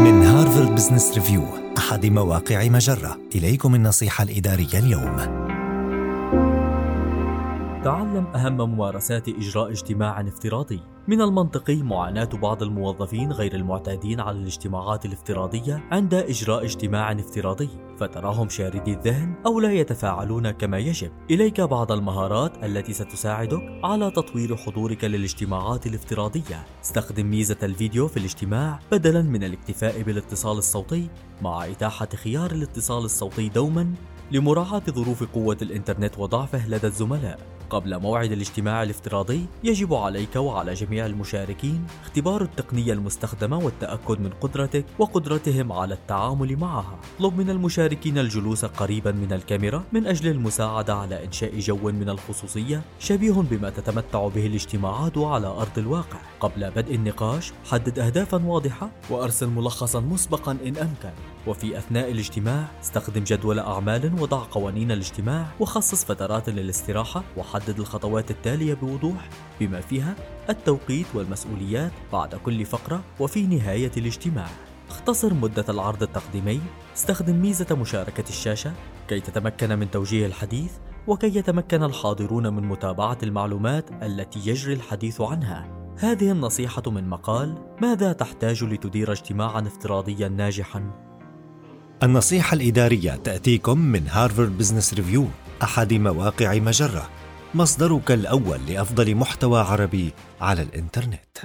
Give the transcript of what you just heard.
من هارفارد بزنس ريفيو أحد مواقع مجرة. إليكم النصيحة الإدارية اليوم. تعلم أهم ممارسات إجراء اجتماع افتراضي. من المنطقي معاناة بعض الموظفين غير المعتادين على الاجتماعات الافتراضية عند إجراء اجتماع افتراضي فتراهم شاردي الذهن أو لا يتفاعلون كما يجب. إليك بعض المهارات التي ستساعدك على تطوير حضورك للاجتماعات الافتراضية. استخدم ميزة الفيديو في الاجتماع بدلا من الاكتفاء بالاتصال الصوتي مع إتاحة خيار الاتصال الصوتي دوما لمراعاة ظروف قوة الإنترنت وضعفه لدى الزملاء. قبل موعد الاجتماع الافتراضي يجب عليك وعلى جميع المشاركين اختبار التقنية المستخدمة والتأكد من قدرتك وقدرتهم على التعامل معها. اطلب من المشاركين الجلوس قريبا من الكاميرا من أجل المساعدة على إنشاء جو من الخصوصية شبيه بما تتمتع به الاجتماعات على أرض الواقع. قبل بدء النقاش حدد أهدافا واضحة وأرسل ملخصا مسبقا إن أمكن. وفي أثناء الاجتماع استخدم جدول أعمال وضع قوانين الاجتماع وخصص فترات للاستراحة وحدد الخطوات التالية بوضوح بما فيها التوقيت والمسؤوليات بعد كل فقرة وفي نهاية الاجتماع. اختصر مدة العرض التقديمي. استخدم ميزة مشاركة الشاشة. كي تتمكن من توجيه الحديث وكي يتمكن الحاضرون من متابعة المعلومات التي يجري الحديث عنها. هذه النصيحة من مقال ماذا تحتاج لتدير اجتماعا افتراضيا ناجحا؟ النصيحة الإدارية تأتيكم من هارفارد بزنس ريفيو أحد مواقع مجرة. مصدرك الأول لأفضل محتوى عربي على الإنترنت.